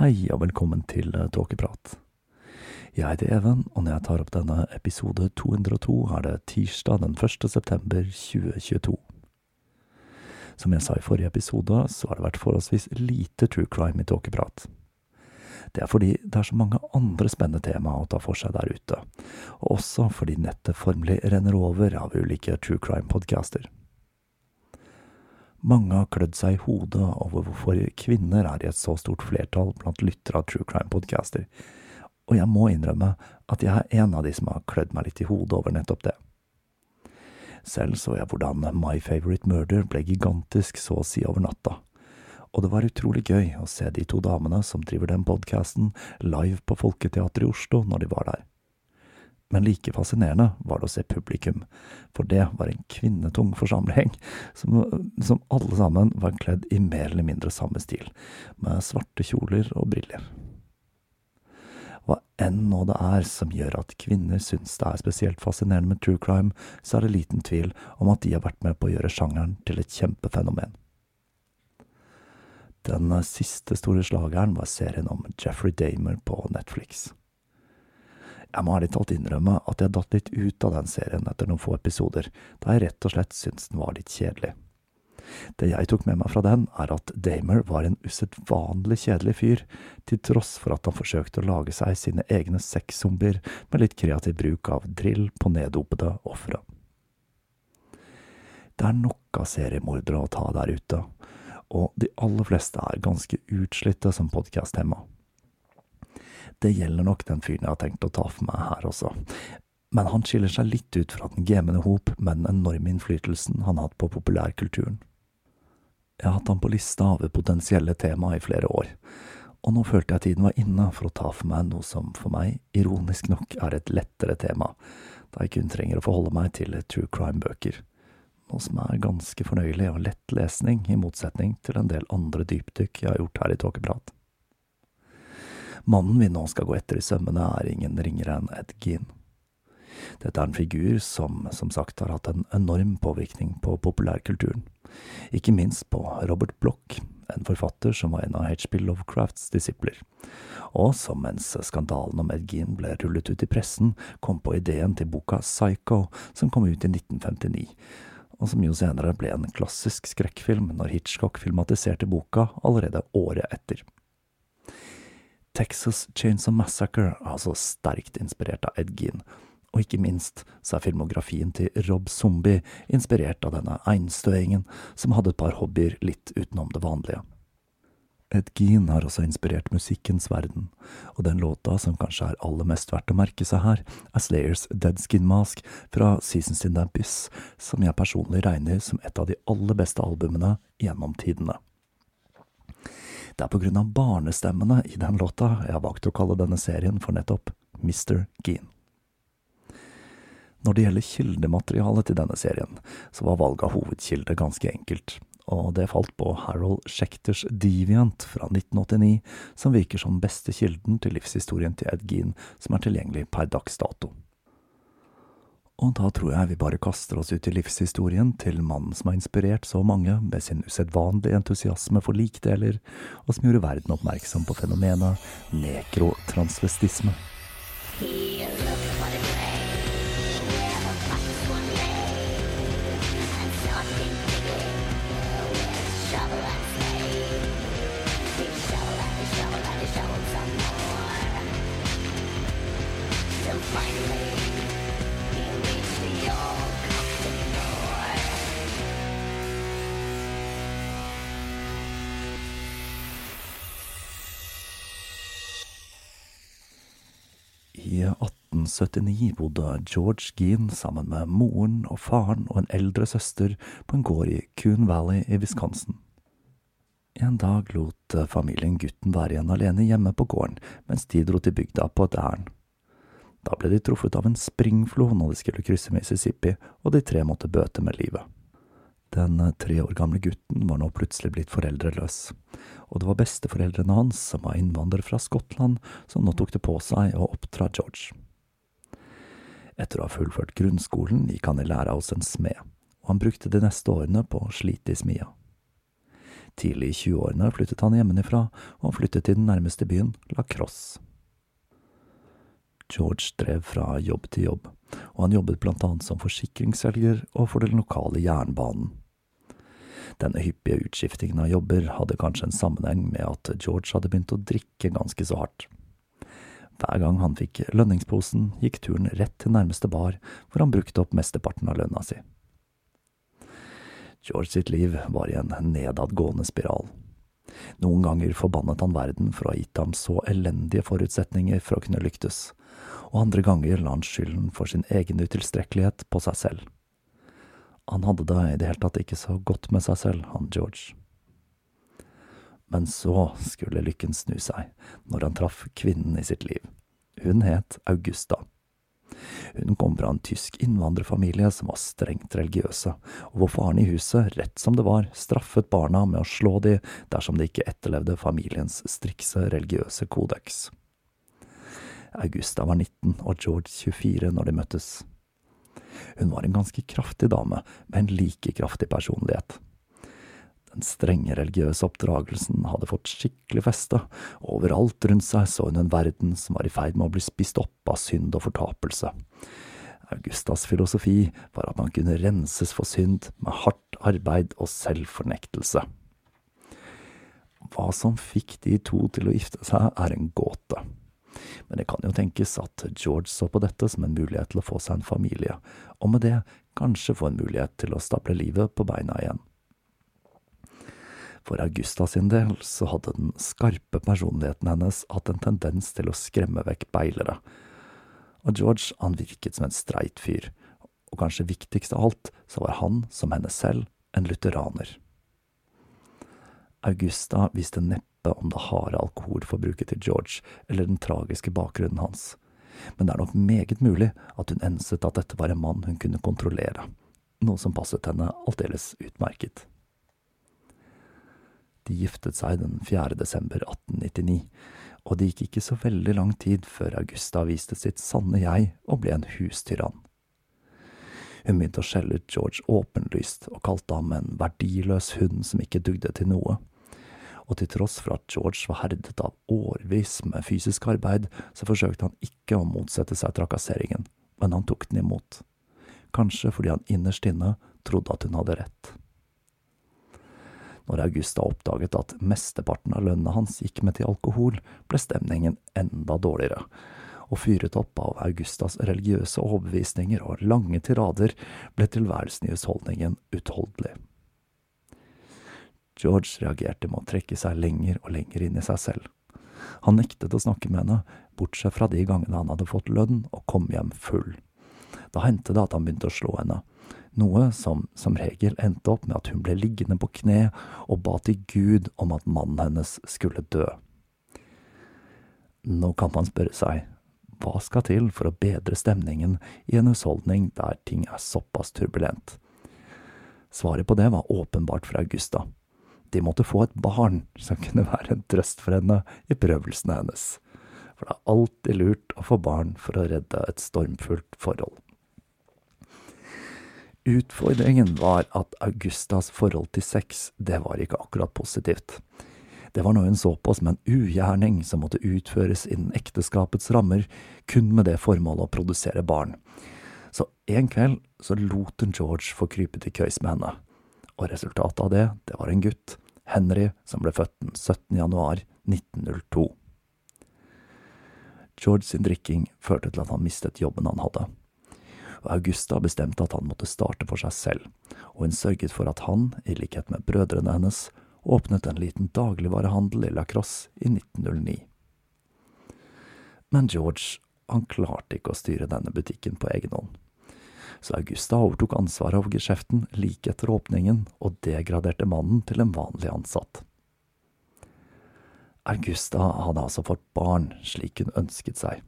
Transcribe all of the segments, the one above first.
Hei og velkommen til Tåkeprat. Jeg heter Even, og når jeg tar opp denne episode 202, er det tirsdag den 1. september 2022. Som jeg sa i forrige episode, så har det vært forholdsvis lite true crime i Tåkeprat. Det er fordi det er så mange andre spennende tema å ta for seg der ute, og også fordi nettet formelig renner over av ulike true crime-podcaster. Mange har klødd seg i hodet over hvorfor kvinner er i et så stort flertall blant lyttere av true crime-podcaster, og jeg må innrømme at jeg er en av de som har klødd meg litt i hodet over nettopp det. Selv så jeg hvordan My Favorite Murder ble gigantisk så å si over natta, og det var utrolig gøy å se de to damene som driver den podkasten, live på Folketeatret i Oslo når de var der. Men like fascinerende var det å se publikum, for det var en kvinnetung forsamling, som, som alle sammen var kledd i mer eller mindre samme stil, med svarte kjoler og briller. Hva enn nå det er som gjør at kvinner syns det er spesielt fascinerende med true crime, så er det liten tvil om at de har vært med på å gjøre sjangeren til et kjempefenomen. Den siste store slageren var serien om Jeffrey Damer på Netflix. Jeg må ærlig talt innrømme at jeg datt litt ut av den serien etter noen få episoder, da jeg rett og slett syntes den var litt kjedelig. Det jeg tok med meg fra den, er at Damer var en usedvanlig kjedelig fyr, til tross for at han forsøkte å lage seg sine egne sexzombier med litt kreativ bruk av drill på neddopede ofre. Det er nok av seriemordere å ta der ute, og de aller fleste er ganske utslitte som podkast-tema. Det gjelder nok den fyren jeg har tenkt å ta for meg her også, men han skiller seg litt ut fra den gemene hop med den enorme innflytelsen han har hatt på populærkulturen. Jeg har hatt han på lista over potensielle tema i flere år, og nå følte jeg tiden var inne for å ta for meg noe som for meg, ironisk nok, er et lettere tema, da jeg kun trenger å forholde meg til true crime-bøker, noe som er ganske fornøyelig og lett lesning, i motsetning til en del andre dypdykk jeg har gjort her i Tåkeprat. Mannen vi nå skal gå etter i sømmene, er ingen ringere enn Ed Gean. Dette er en figur som som sagt har hatt en enorm påvirkning på populærkulturen, ikke minst på Robert Bloch, en forfatter som var en av H.P. Lovecrafts disipler, og som mens skandalen om Ed Gean ble rullet ut i pressen, kom på ideen til boka Psycho, som kom ut i 1959 og som jo senere ble en klassisk skrekkfilm når Hitchcock filmatiserte boka allerede året etter. Texas Chainsaw Massacre er altså sterkt inspirert av Ed Gein, og ikke minst så er filmografien til Rob Zombie inspirert av denne einstøingen som hadde et par hobbyer litt utenom det vanlige. Ed Gein har også inspirert musikkens verden, og den låta som kanskje er aller mest verdt å merke seg her, er Slayers Dead Skin Mask fra Seasons in the Abyss, som jeg personlig regner som et av de aller beste albumene gjennom tidene. Det er på grunn av barnestemmene i den låta jeg har valgt å kalle denne serien for nettopp Mr. Gein. Når det gjelder kildematerialet til denne serien, så var valget av hovedkilde ganske enkelt, og det falt på Harold Schechters Deviant fra 1989, som virker som beste kilden til livshistorien til Ed Gein som er tilgjengelig per dags dato. Og da tror jeg vi bare kaster oss ut i livshistorien til mannen som har inspirert så mange med sin usedvanlige entusiasme for likdeler, og som gjorde verden oppmerksom på fenomenet nekrotransvestisme. I 1879 bodde George Gean sammen med moren og faren og en eldre søster på en gård i Coon Valley i Wisconsin. En dag lot familien gutten være igjen alene hjemme på gården mens de dro til bygda på et ærend. Da ble de truffet av en springflo når de skulle krysse Mississippi, og de tre måtte bøte med livet. Den tre år gamle gutten var nå plutselig blitt foreldreløs, og det var besteforeldrene hans, som var innvandrere fra Skottland, som nå tok det på seg å oppdra George. Etter å ha fullført grunnskolen gikk han i lære hos en smed, og han brukte de neste årene på å slite i smia. Tidlig i 20-årene flyttet han hjemmefra, og han flyttet til den nærmeste byen, La Crosse. George drev fra jobb til jobb, og han jobbet blant annet som forsikringsselger og for den lokale jernbanen. Denne hyppige utskiftingen av jobber hadde kanskje en sammenheng med at George hadde begynt å drikke ganske så hardt. Hver gang han fikk lønningsposen, gikk turen rett til nærmeste bar, hvor han brukte opp mesteparten av lønna si. George sitt liv var i en nedadgående spiral. Noen ganger forbannet han verden for å ha gitt ham så elendige forutsetninger for å kunne lyktes, og andre ganger la han skylden for sin egen utilstrekkelighet på seg selv. Han hadde det i det hele tatt ikke så godt med seg selv, han George. Men så skulle lykken snu seg, når han traff kvinnen i sitt liv. Hun het Augusta. Hun kom fra en tysk innvandrerfamilie som var strengt religiøse, og hvor faren i huset, rett som det var, straffet barna med å slå de dersom de ikke etterlevde familiens strikse religiøse kodeks. Augusta var 19 og George 24 når de møttes. Hun var en ganske kraftig dame, med en like kraftig personlighet. Den strenge religiøse oppdragelsen hadde fått skikkelig feste, og overalt rundt seg så hun en verden som var i ferd med å bli spist opp av synd og fortapelse. Augustas filosofi var at man kunne renses for synd med hardt arbeid og selvfornektelse. Hva som fikk de to til å gifte seg, er en gåte. Men det kan jo tenkes at George så på dette som en mulighet til å få seg en familie, og med det kanskje få en mulighet til å stable livet på beina igjen. For Augusta sin del så hadde den skarpe personligheten hennes hatt en tendens til å skremme vekk beilere, og George han virket som en streit fyr, og kanskje viktigst av alt så var han, som henne selv, en lutheraner. Augusta neppe neppe om det harde alkoholforbruket til George eller den tragiske bakgrunnen hans, men det er nok meget mulig at hun enset at dette var en mann hun kunne kontrollere, noe som passet henne aldeles utmerket. De giftet seg den 4. desember 1899, og det gikk ikke så veldig lang tid før Augusta viste sitt sanne jeg og ble en hustyrann. Hun begynte å skjelle ut George åpenlyst og kalte ham en verdiløs hund som ikke dugde til noe. Og til tross for at George var herdet av årevis med fysisk arbeid, så forsøkte han ikke å motsette seg trakasseringen, men han tok den imot. Kanskje fordi han innerst inne trodde at hun hadde rett. Når Augusta oppdaget at mesteparten av lønna hans gikk med til alkohol, ble stemningen enda dårligere, og fyret opp av Augustas religiøse overbevisninger og lange tirader ble tilværelsen i husholdningen utholdelig. George reagerte med å trekke seg lenger og lenger inn i seg selv. Han nektet å snakke med henne, bortsett fra de gangene han hadde fått lønn og kom hjem full. Da hendte det at han begynte å slå henne, noe som som regel endte opp med at hun ble liggende på kne og ba til Gud om at mannen hennes skulle dø. Nå kan man spørre seg, hva skal til for å bedre stemningen i en husholdning der ting er såpass turbulent? Svaret på det var åpenbart fra Augusta. De måtte få et barn som kunne være en trøst for henne i prøvelsene hennes. For det er alltid lurt å få barn for å redde et stormfullt forhold. Utfordringen var at Augustas forhold til sex, det var ikke akkurat positivt. Det var noe hun så på som en ugjerning som måtte utføres innen ekteskapets rammer, kun med det formålet å produsere barn. Så en kveld så lot hun George få krype til køys med henne. Og resultatet av det, det var en gutt, Henry, som ble født den 17. januar 1902. George sin drikking førte til at han mistet jobben han hadde og Augusta bestemte at han måtte starte for seg selv, og hun sørget for at han, i likhet med brødrene hennes, åpnet en liten dagligvarehandel i La Crosse i 1909. Men George, han klarte ikke å styre denne butikken på egen hånd. Så Augusta overtok ansvaret over geskjeften like etter åpningen, og degraderte mannen til en vanlig ansatt. Augusta hadde altså fått barn slik hun ønsket seg,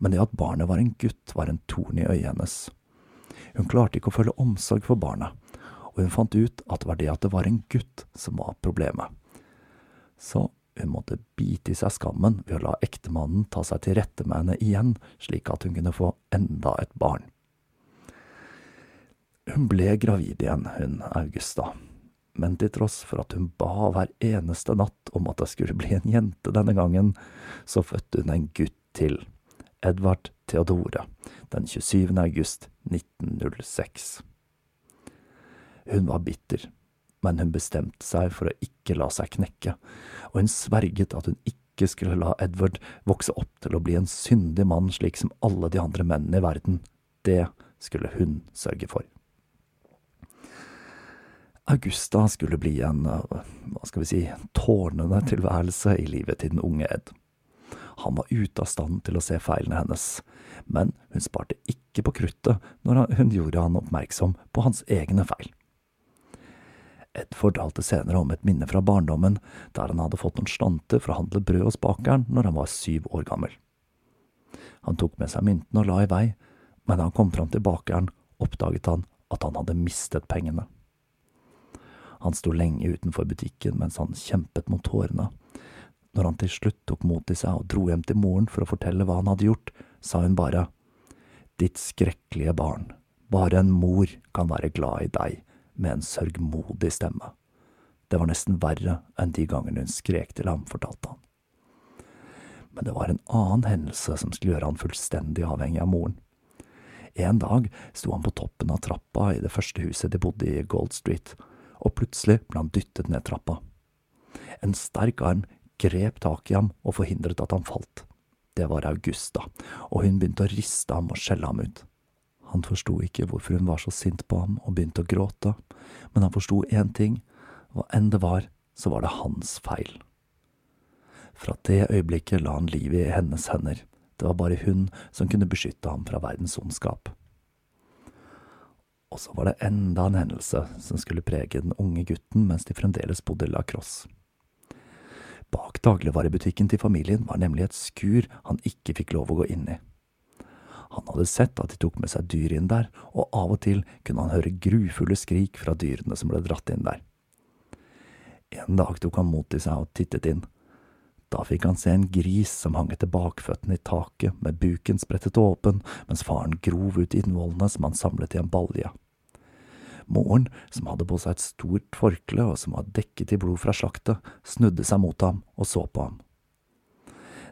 men det at barnet var en gutt, var en torn i øyet hennes. Hun klarte ikke å føle omsorg for barnet, og hun fant ut at det var det at det var en gutt som var problemet. Så hun måtte bite i seg skammen ved å la ektemannen ta seg til rette med henne igjen, slik at hun kunne få enda et barn. Hun ble gravid igjen, hun Augusta, men til tross for at hun ba hver eneste natt om at det skulle bli en jente denne gangen, så fødte hun en gutt til. Edvard Theodore den 27. august 1906. Hun var bitter, men hun bestemte seg for å ikke la seg knekke, og hun sverget at hun ikke skulle la Edward vokse opp til å bli en syndig mann slik som alle de andre mennene i verden. Det skulle hun sørge for. Augusta skulle bli en, hva skal vi si, tårnende tilværelse i livet til den unge Ed. Han var ute av stand til å se feilene hennes, men hun sparte ikke på kruttet når hun gjorde han oppmerksom på hans egne feil. Ed fortalte senere om et minne fra barndommen der han hadde fått noen slanter for å handle brød hos bakeren når han var syv år gammel. Han tok med seg mynten og la i vei, men da han kom fram til bakeren, oppdaget han at han hadde mistet pengene. Han sto lenge utenfor butikken mens han kjempet mot tårene, når han til slutt tok mot i seg og dro hjem til moren for å fortelle hva han hadde gjort, sa hun bare, Ditt skrekkelige barn, bare en mor kan være glad i deg, med en sørgmodig stemme. Det var nesten verre enn de gangene hun skrek til ham, fortalte han. Men det var en annen hendelse som skulle gjøre han fullstendig avhengig av moren. En dag sto han på toppen av trappa i det første huset de bodde i Gold Street, og plutselig ble han dyttet ned trappa. En sterk arm grep tak i ham og forhindret at han falt. Det var Augusta, og hun begynte å riste ham og skjelle ham ut. Han forsto ikke hvorfor hun var så sint på ham og begynte å gråte, men han forsto én ting, hva enn det var, så var det hans feil. Fra det øyeblikket la han livet i hennes hender, det var bare hun som kunne beskytte ham fra verdens ondskap. Og så var det enda en hendelse som skulle prege den unge gutten mens de fremdeles bodde i La Crosse. Bak dagligvarebutikken til familien var nemlig et skur han ikke fikk lov å gå inn i. Han hadde sett at de tok med seg dyr inn der, og av og til kunne han høre grufulle skrik fra dyrene som ble dratt inn der. En dag tok han mot i seg og tittet inn. Da fikk han se en gris som hang etter bakføttene i taket, med buken sprettet åpen, mens faren grov ut innvollene som han samlet i en balje. Moren, som hadde på seg et stort forkle og som var dekket i blod fra slaktet, snudde seg mot ham og så på ham.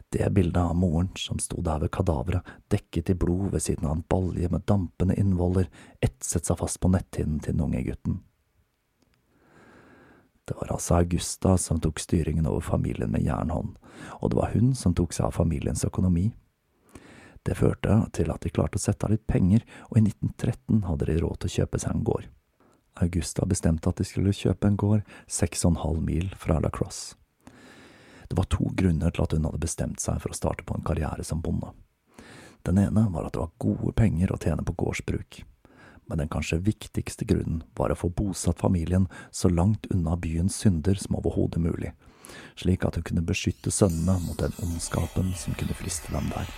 Det bildet av moren som sto der ved kadaveret, dekket i blod ved siden av en balje med dampende innvoller, etset seg fast på netthinnen til den unge gutten. Det var altså Augusta som tok styringen over familien med jernhånd, og det var hun som tok seg av familiens økonomi. Det førte til at de klarte å sette av litt penger, og i 1913 hadde de råd til å kjøpe seg en gård. Augusta bestemte at de skulle kjøpe en gård seks og en halv mil fra La Crosse. Det var to grunner til at hun hadde bestemt seg for å starte på en karriere som bonde. Den ene var at det var gode penger å tjene på gårdsbruk men den kanskje viktigste grunnen var å få bosatt familien så langt unna byens synder som overhodet mulig, slik at hun kunne beskytte sønnene mot den ondskapen som kunne friste dem der.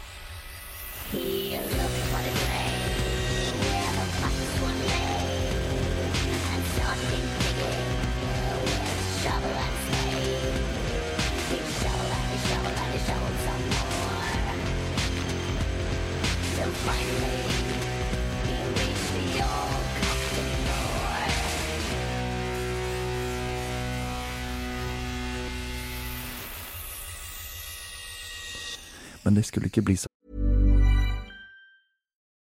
Men det skulle ikke bli så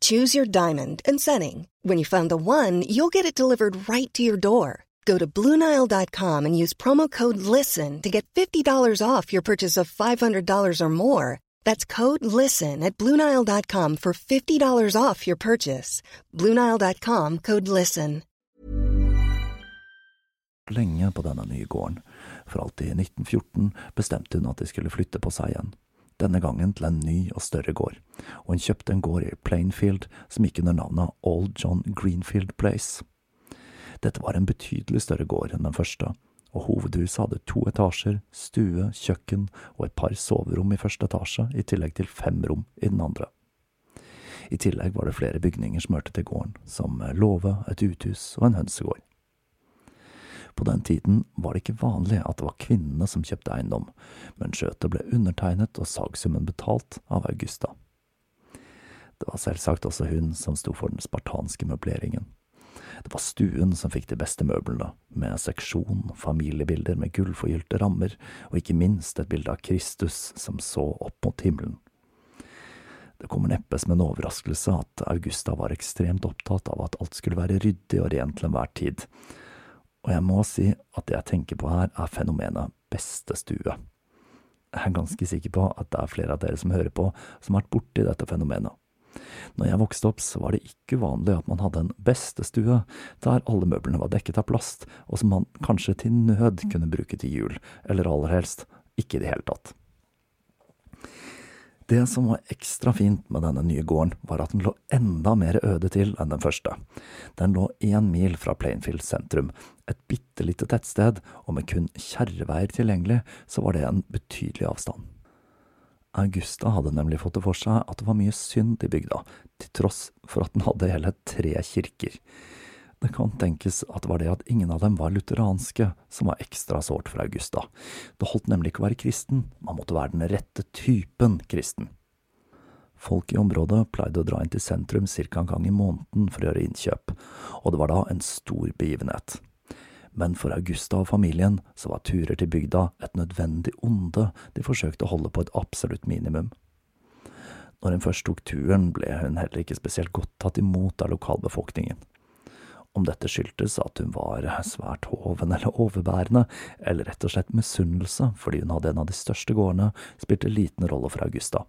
Choose your diamond and setting. When you find the one, you'll get it delivered right to your door. Go to Bluenile.com and use promo code LISTEN to get $50 off your purchase of $500 or more. That's code LISTEN at Bluenile.com for $50 off your purchase. Bluenile.com code LISTEN. lenge på nye gården, for alt i 1914 bestemte hun at de skulle flytte på seg igjen. Denne gangen til en ny og større gård, og hun kjøpte en gård i Plainfield som gikk under navnet Old John Greenfield Place. Dette var en betydelig større gård enn den første, og hovedhuset hadde to etasjer, stue, kjøkken og et par soverom i første etasje, i tillegg til fem rom i den andre. I tillegg var det flere bygninger som hørte til gården, som låve, et uthus og en hønsegård. På den tiden var det ikke vanlig at det var kvinnene som kjøpte eiendom, men skjøtet ble undertegnet og sagsummen betalt av Augusta. Det var selvsagt også hun som sto for den spartanske møbleringen. Det var stuen som fikk de beste møblene, med seksjon, familiebilder med gullforgylte rammer, og ikke minst et bilde av Kristus som så opp mot himmelen. Det kommer neppe som en overraskelse at Augusta var ekstremt opptatt av at alt skulle være ryddig og rent til enhver tid, og jeg må si at det jeg tenker på her, er fenomenet beste stue. Jeg er ganske sikker på at det er flere av dere som hører på, som har vært borti dette fenomenet. Når jeg vokste opp, så var det ikke uvanlig at man hadde en bestestue, der alle møblene var dekket av plast, og som man kanskje til nød kunne bruke til jul, eller aller helst ikke i det hele tatt. Det som var ekstra fint med denne nye gården, var at den lå enda mer øde til enn den første. Den lå én mil fra Plainfield sentrum, et bitte lite tettsted, og med kun kjerreveier tilgjengelig, så var det en betydelig avstand. Augusta hadde nemlig fått det for seg at det var mye synd i bygda, til tross for at den hadde hele tre kirker. Det kan tenkes at det var det at ingen av dem var lutheranske som var ekstra sårt for Augusta. Det holdt nemlig ikke å være kristen, man måtte være den rette typen kristen. Folk i området pleide å dra inn til sentrum ca. en gang i måneden for å gjøre innkjøp, og det var da en stor begivenhet. Men for Augusta og familien så var turer til bygda et nødvendig onde de forsøkte å holde på et absolutt minimum. Når hun først tok turen, ble hun heller ikke spesielt godt tatt imot av lokalbefolkningen. Om dette skyldtes at hun var svært hoven eller overbærende, eller rett og slett misunnelse fordi hun hadde en av de største gårdene, spilte liten rolle for Augusta.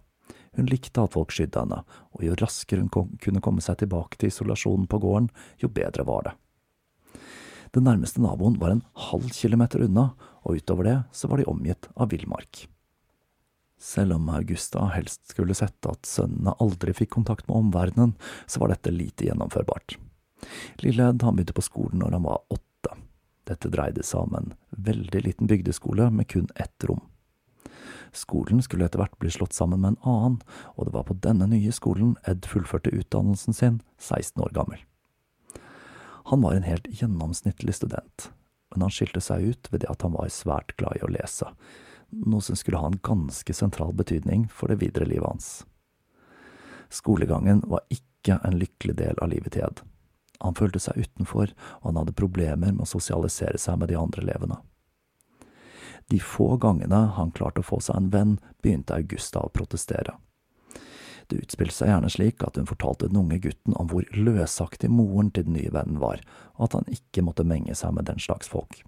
Hun likte at folk skydde henne, og jo raskere hun kunne komme seg tilbake til isolasjonen på gården, jo bedre var det. Den nærmeste naboen var en halv kilometer unna, og utover det så var de omgitt av villmark. Selv om Augusta helst skulle sett at sønnene aldri fikk kontakt med omverdenen, så var dette lite gjennomførbart. Lille Ed han begynte på skolen når han var åtte. Dette dreide seg om en veldig liten bygdeskole med kun ett rom. Skolen skulle etter hvert bli slått sammen med en annen, og det var på denne nye skolen Ed fullførte utdannelsen sin, 16 år gammel. Han var en helt gjennomsnittlig student, men han skilte seg ut ved det at han var svært glad i å lese, noe som skulle ha en ganske sentral betydning for det videre livet hans. Skolegangen var ikke en lykkelig del av livet til Ed. Han følte seg utenfor, og han hadde problemer med å sosialisere seg med de andre elevene. De få gangene han klarte å få seg en venn, begynte Augusta å protestere. Det utspilte seg gjerne slik at hun fortalte den unge gutten om hvor løsaktig moren til den nye vennen var, og at han ikke måtte menge seg med den slags folk.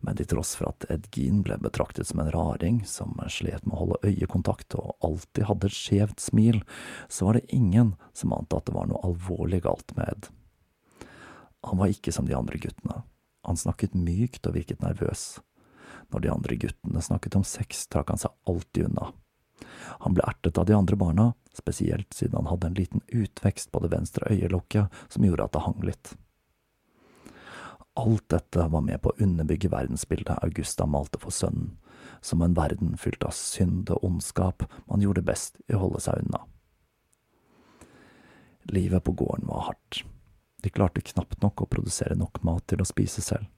Men til tross for at Ed Gean ble betraktet som en raring som slet med å holde øyekontakt og alltid hadde et skjevt smil, så var det ingen som ante at det var noe alvorlig galt med Ed. Han var ikke som de andre guttene. Han snakket mykt og virket nervøs. Når de andre guttene snakket om sex, trakk han seg alltid unna. Han ble ertet av de andre barna, spesielt siden han hadde en liten utvekst på det venstre øyelokket som gjorde at det hang litt. Alt dette var med på å underbygge verdensbildet Augusta malte for sønnen, som en verden fylt av synd og ondskap man gjorde best i å holde seg unna. Livet på gården var hardt. De klarte knapt nok å produsere nok mat til å spise selv.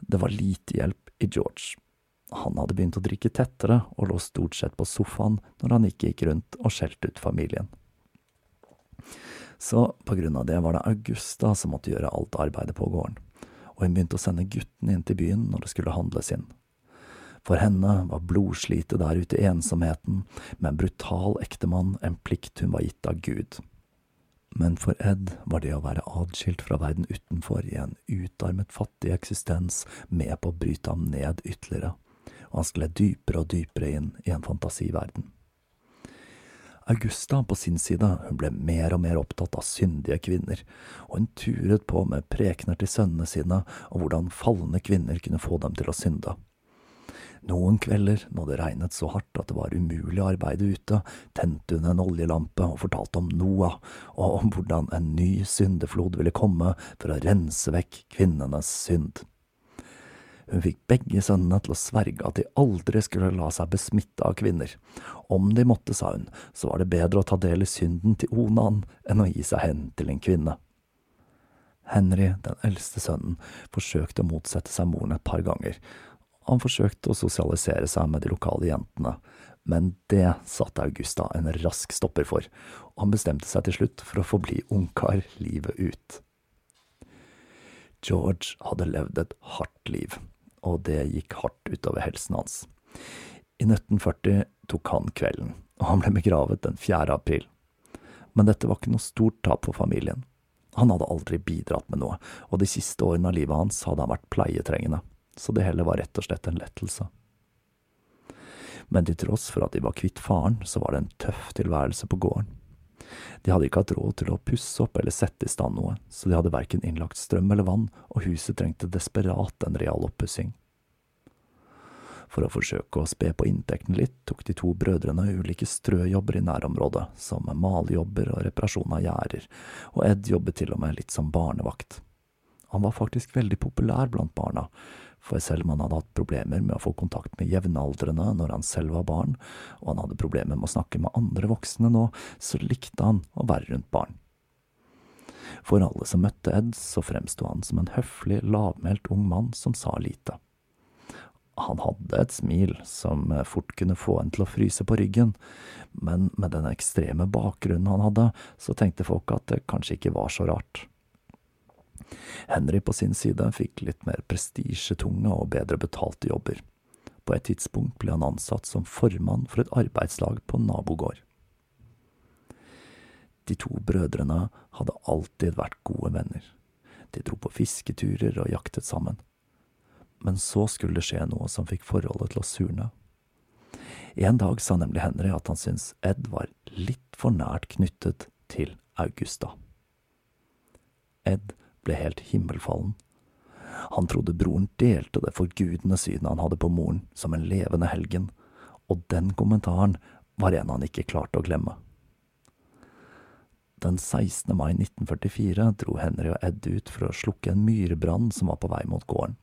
Det var lite hjelp i George. Han hadde begynt å drikke tettere og lå stort sett på sofaen når han ikke gikk rundt og skjelte ut familien. Så på grunn av det var det Augusta som måtte gjøre alt arbeidet på gården, og hun begynte å sende guttene inn til byen når det skulle handles inn. For henne var blodslitet der ute i ensomheten, med en brutal ektemann en plikt hun var gitt av Gud. Men for Ed var det å være adskilt fra verden utenfor i en utarmet, fattig eksistens med på å bryte ham ned ytterligere, og han skled dypere og dypere inn i en fantasiverden. Augusta på sin side, hun ble mer og mer opptatt av syndige kvinner, og hun turet på med prekener til sønnene sine om hvordan falne kvinner kunne få dem til å synde. Noen kvelder, når det regnet så hardt at det var umulig å arbeide ute, tente hun en oljelampe og fortalte om Noah, og om hvordan en ny syndeflod ville komme for å rense vekk kvinnenes synd. Hun fikk begge sønnene til å sverge at de aldri skulle la seg besmitte av kvinner. Om de måtte, sa hun, så var det bedre å ta del i synden til Onan enn å gi seg hen til en kvinne. Henry, den eldste sønnen, forsøkte å motsette seg moren et par ganger. Han forsøkte å sosialisere seg med de lokale jentene, men det satte Augusta en rask stopper for, og han bestemte seg til slutt for å forbli ungkar livet ut. George hadde levd et hardt liv, og det gikk hardt utover helsen hans. I 1940 tok han kvelden, og han ble begravet den 4. april. Men dette var ikke noe stort tap for familien. Han hadde aldri bidratt med noe, og de siste årene av livet hans hadde han vært pleietrengende, så det hele var rett og slett en lettelse. Men til tross for at de var kvitt faren, så var det en tøff tilværelse på gården. De hadde ikke hatt råd til å pusse opp eller sette i stand noe, så de hadde verken innlagt strøm eller vann, og huset trengte desperat en real oppussing. For å forsøke å spe på inntekten litt, tok de to brødrene ulike strøjobber i nærområdet, som malejobber og reparasjon av gjerder, og Ed jobbet til og med litt som barnevakt. Han var faktisk veldig populær blant barna, for selv om han hadde hatt problemer med å få kontakt med jevnaldrende når han selv var barn, og han hadde problemer med å snakke med andre voksne nå, så likte han å være rundt barn. For alle som møtte Ed, så fremsto han som en høflig, lavmælt ung mann som sa lite. Han hadde et smil som fort kunne få en til å fryse på ryggen, men med den ekstreme bakgrunnen han hadde, så tenkte folk at det kanskje ikke var så rart. Henry på sin side fikk litt mer prestisjetunge og bedre betalte jobber. På et tidspunkt ble han ansatt som formann for et arbeidslag på nabogård. De to brødrene hadde alltid vært gode venner. De dro på fisketurer og jaktet sammen. Men så skulle det skje noe som fikk forholdet til å surne. En dag sa nemlig Henry at han syntes Ed var litt for nært knyttet til Augusta. Ed ble helt himmelfallen. Han trodde broren delte det forgudende synet han hadde på moren som en levende helgen, og den kommentaren var en han ikke klarte å glemme. Den 16. mai 1944 dro Henry og Ed ut for å slukke en myrbrann som var på vei mot gården.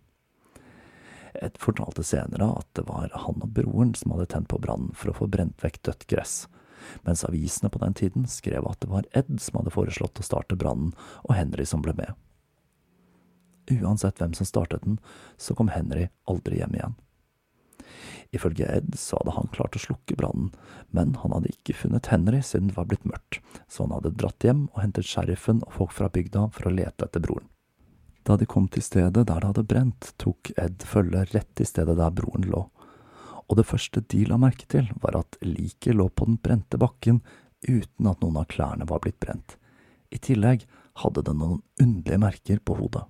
Ed fortalte senere at det var han og broren som hadde tent på brannen for å få brent vekk dødt gress, mens avisene på den tiden skrev at det var Ed som hadde foreslått å starte brannen, og Henry som ble med. Uansett hvem som startet den, så kom Henry aldri hjem igjen. Ifølge Ed så hadde han klart å slukke brannen, men han hadde ikke funnet Henry siden det var blitt mørkt, så han hadde dratt hjem og hentet sheriffen og folk fra bygda for å lete etter broren. Da de kom til stedet der det hadde brent, tok Ed følge rett til stedet der broren lå, og det første de la merke til, var at liket lå på den brente bakken uten at noen av klærne var blitt brent. I tillegg hadde det noen underlige merker på hodet.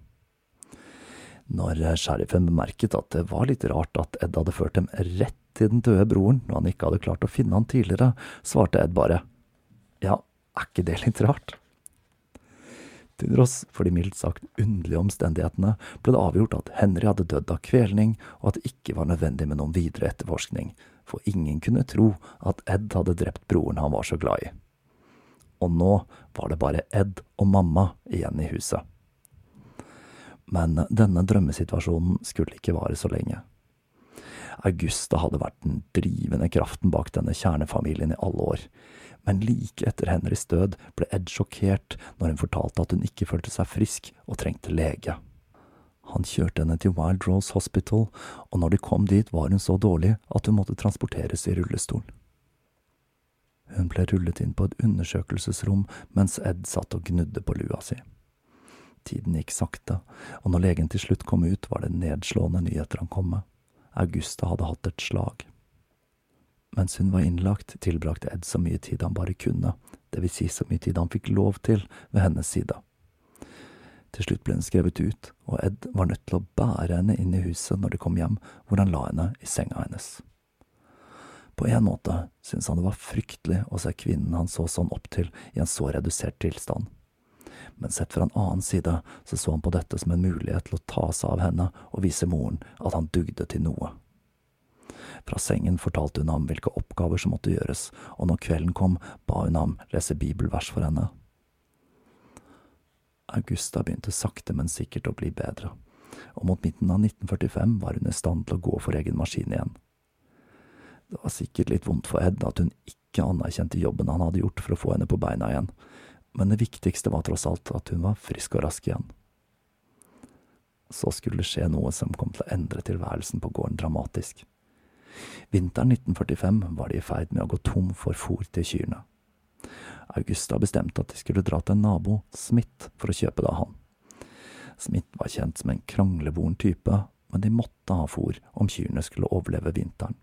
Når sheriffen bemerket at det var litt rart at Ed hadde ført dem rett til den døde broren når han ikke hadde klart å finne han tidligere, svarte Ed bare ja, er ikke det litt rart? Til tross for de mildt sagt underlige omstendighetene ble det avgjort at Henry hadde dødd av kvelning, og at det ikke var nødvendig med noen videre etterforskning, for ingen kunne tro at Ed hadde drept broren han var så glad i. Og nå var det bare Ed og mamma igjen i huset. Men denne drømmesituasjonen skulle ikke vare så lenge. Augusta hadde vært den drivende kraften bak denne kjernefamilien i alle år, men like etter Henrys død ble Ed sjokkert når hun fortalte at hun ikke følte seg frisk og trengte lege. Han kjørte henne til Wild Rose Hospital, og når de kom dit var hun så dårlig at hun måtte transporteres i rullestol. Hun ble rullet inn på et undersøkelsesrom mens Ed satt og gnudde på lua si. Tiden gikk sakte, og når legen til slutt kom ut, var det nedslående nyheter han kom med. Augusta hadde hatt et slag. Mens hun var innlagt, tilbrakte Ed så mye tid han bare kunne, det vil si så mye tid han fikk lov til ved hennes side. Til slutt ble hun skrevet ut, og Ed var nødt til å bære henne inn i huset når de kom hjem, hvor han la henne i senga hennes. På en måte syntes han det var fryktelig å se kvinnen han så sånn opp til i en så redusert tilstand. Men sett fra en annen side så så han på dette som en mulighet til å ta seg av henne og vise moren at han dugde til noe. Fra sengen fortalte hun ham hvilke oppgaver som måtte gjøres, og når kvelden kom, ba hun ham lese bibelvers for henne. Augusta begynte sakte, men sikkert å bli bedre, og mot midten av 1945 var hun i stand til å gå for egen maskin igjen. Det var sikkert litt vondt for Ed at hun ikke anerkjente jobben han hadde gjort for å få henne på beina igjen, men det viktigste var tross alt at hun var frisk og rask igjen. Så skulle det skje noe som kom til å endre tilværelsen på gården dramatisk. Vinteren 1945 var de i ferd med å gå tom for fôr til kyrne. Augusta bestemte at de skulle dra til en nabo, Smith, for å kjøpe det av han. Smith var kjent som en kranglevoren type, men de måtte ha fôr om kyrne skulle overleve vinteren.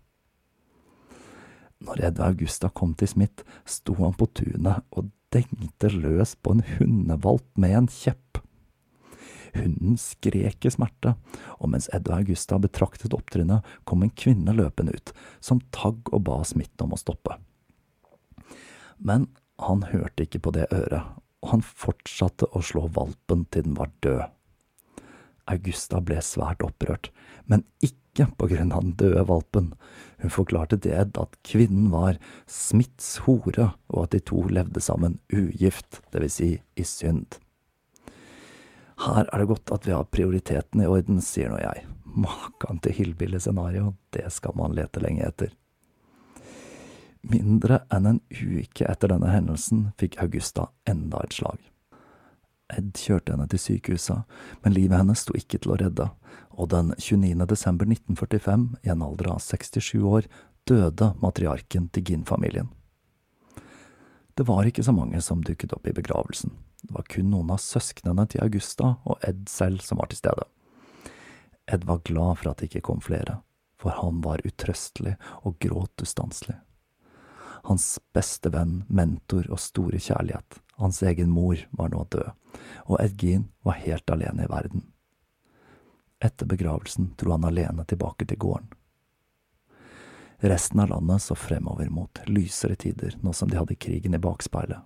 Når Edvard Augusta kom til Smith, sto han på tunet og dengte løs på en hundevalp med en kjepp. Hunden skrek i smerte, og mens Ed og Augusta betraktet opptrinnet, kom en kvinne løpende ut, som tagg og ba Smith om å stoppe. Men han hørte ikke på det øret, og han fortsatte å slå valpen til den var død. Augusta ble svært opprørt, men ikke på grunn av den døde valpen. Hun forklarte til at kvinnen var Smiths hore, og at de to levde sammen ugift, vil si i synd. Her er det godt at vi har prioritetene i orden, sier nå jeg. Makan til hillbilly-scenario, det skal man lete lenge etter. Mindre enn en uke etter denne hendelsen fikk Augusta enda et slag. Ed kjørte henne til sykehuset, men livet hennes sto ikke til å redde, og den 29. desember 1945, i en alder av 67 år, døde matriarken til Ginn-familien. Det var ikke så mange som dukket opp i begravelsen. Det var kun noen av søsknene til Augusta og Ed selv som var til stede. Ed var glad for at det ikke kom flere, for han var utrøstelig og gråt ustanselig. Hans beste venn, mentor og store kjærlighet, hans egen mor, var nå død, og Ed Gein var helt alene i verden. Etter begravelsen dro han alene tilbake til gården. Resten av landet så fremover mot lysere tider, nå som de hadde krigen i bakspeilet.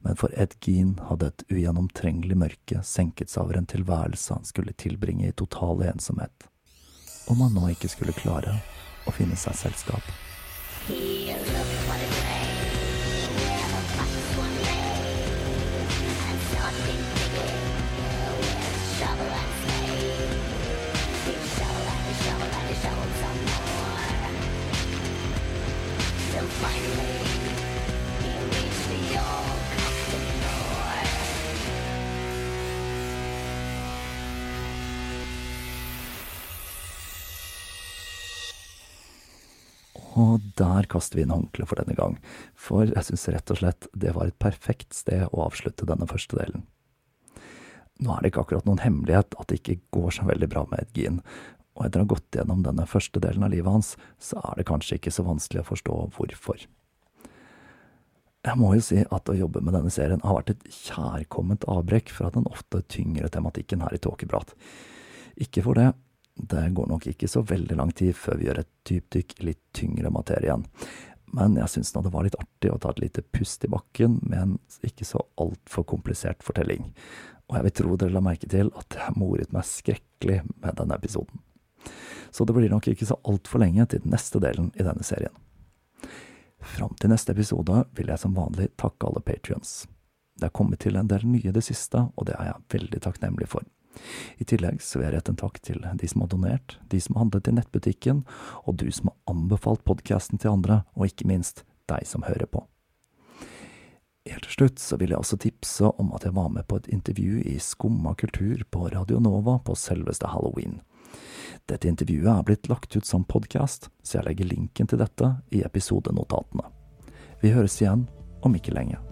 Men for Ed Gean hadde et ugjennomtrengelig mørke senket seg over en tilværelse han skulle tilbringe i total ensomhet. Om han nå ikke skulle klare å finne seg selskap. Der kaster vi inn håndkleet for denne gang, for jeg syns rett og slett det var et perfekt sted å avslutte denne første delen. Nå er det ikke akkurat noen hemmelighet at det ikke går så veldig bra med Edgin, og etter å ha gått gjennom denne første delen av livet hans, så er det kanskje ikke så vanskelig å forstå hvorfor. Jeg må jo si at å jobbe med denne serien har vært et kjærkomment avbrekk fra den ofte tyngre tematikken her i Tåkeprat. Ikke for det, det går nok ikke så veldig lang tid før vi gjør et dypdykk i litt tyngre materie igjen. Men jeg syns nå det var litt artig å ta et lite pust i bakken med en ikke så altfor komplisert fortelling. Og jeg vil tro dere la merke til at jeg moret meg skrekkelig med denne episoden. Så det blir nok ikke så altfor lenge til den neste delen i denne serien. Fram til neste episode vil jeg som vanlig takke alle patrions. Det er kommet til en del nye det siste, og det er jeg veldig takknemlig for. I tillegg så vil jeg rette en takk til de som har donert, de som har handlet i nettbutikken, og du som har anbefalt podkasten til andre, og ikke minst deg som hører på. Helt til slutt så vil jeg også tipse om at jeg var med på et intervju i Skumma kultur på Radio Nova på selveste halloween. Dette intervjuet er blitt lagt ut som podkast, så jeg legger linken til dette i episodenotatene. Vi høres igjen om ikke lenge.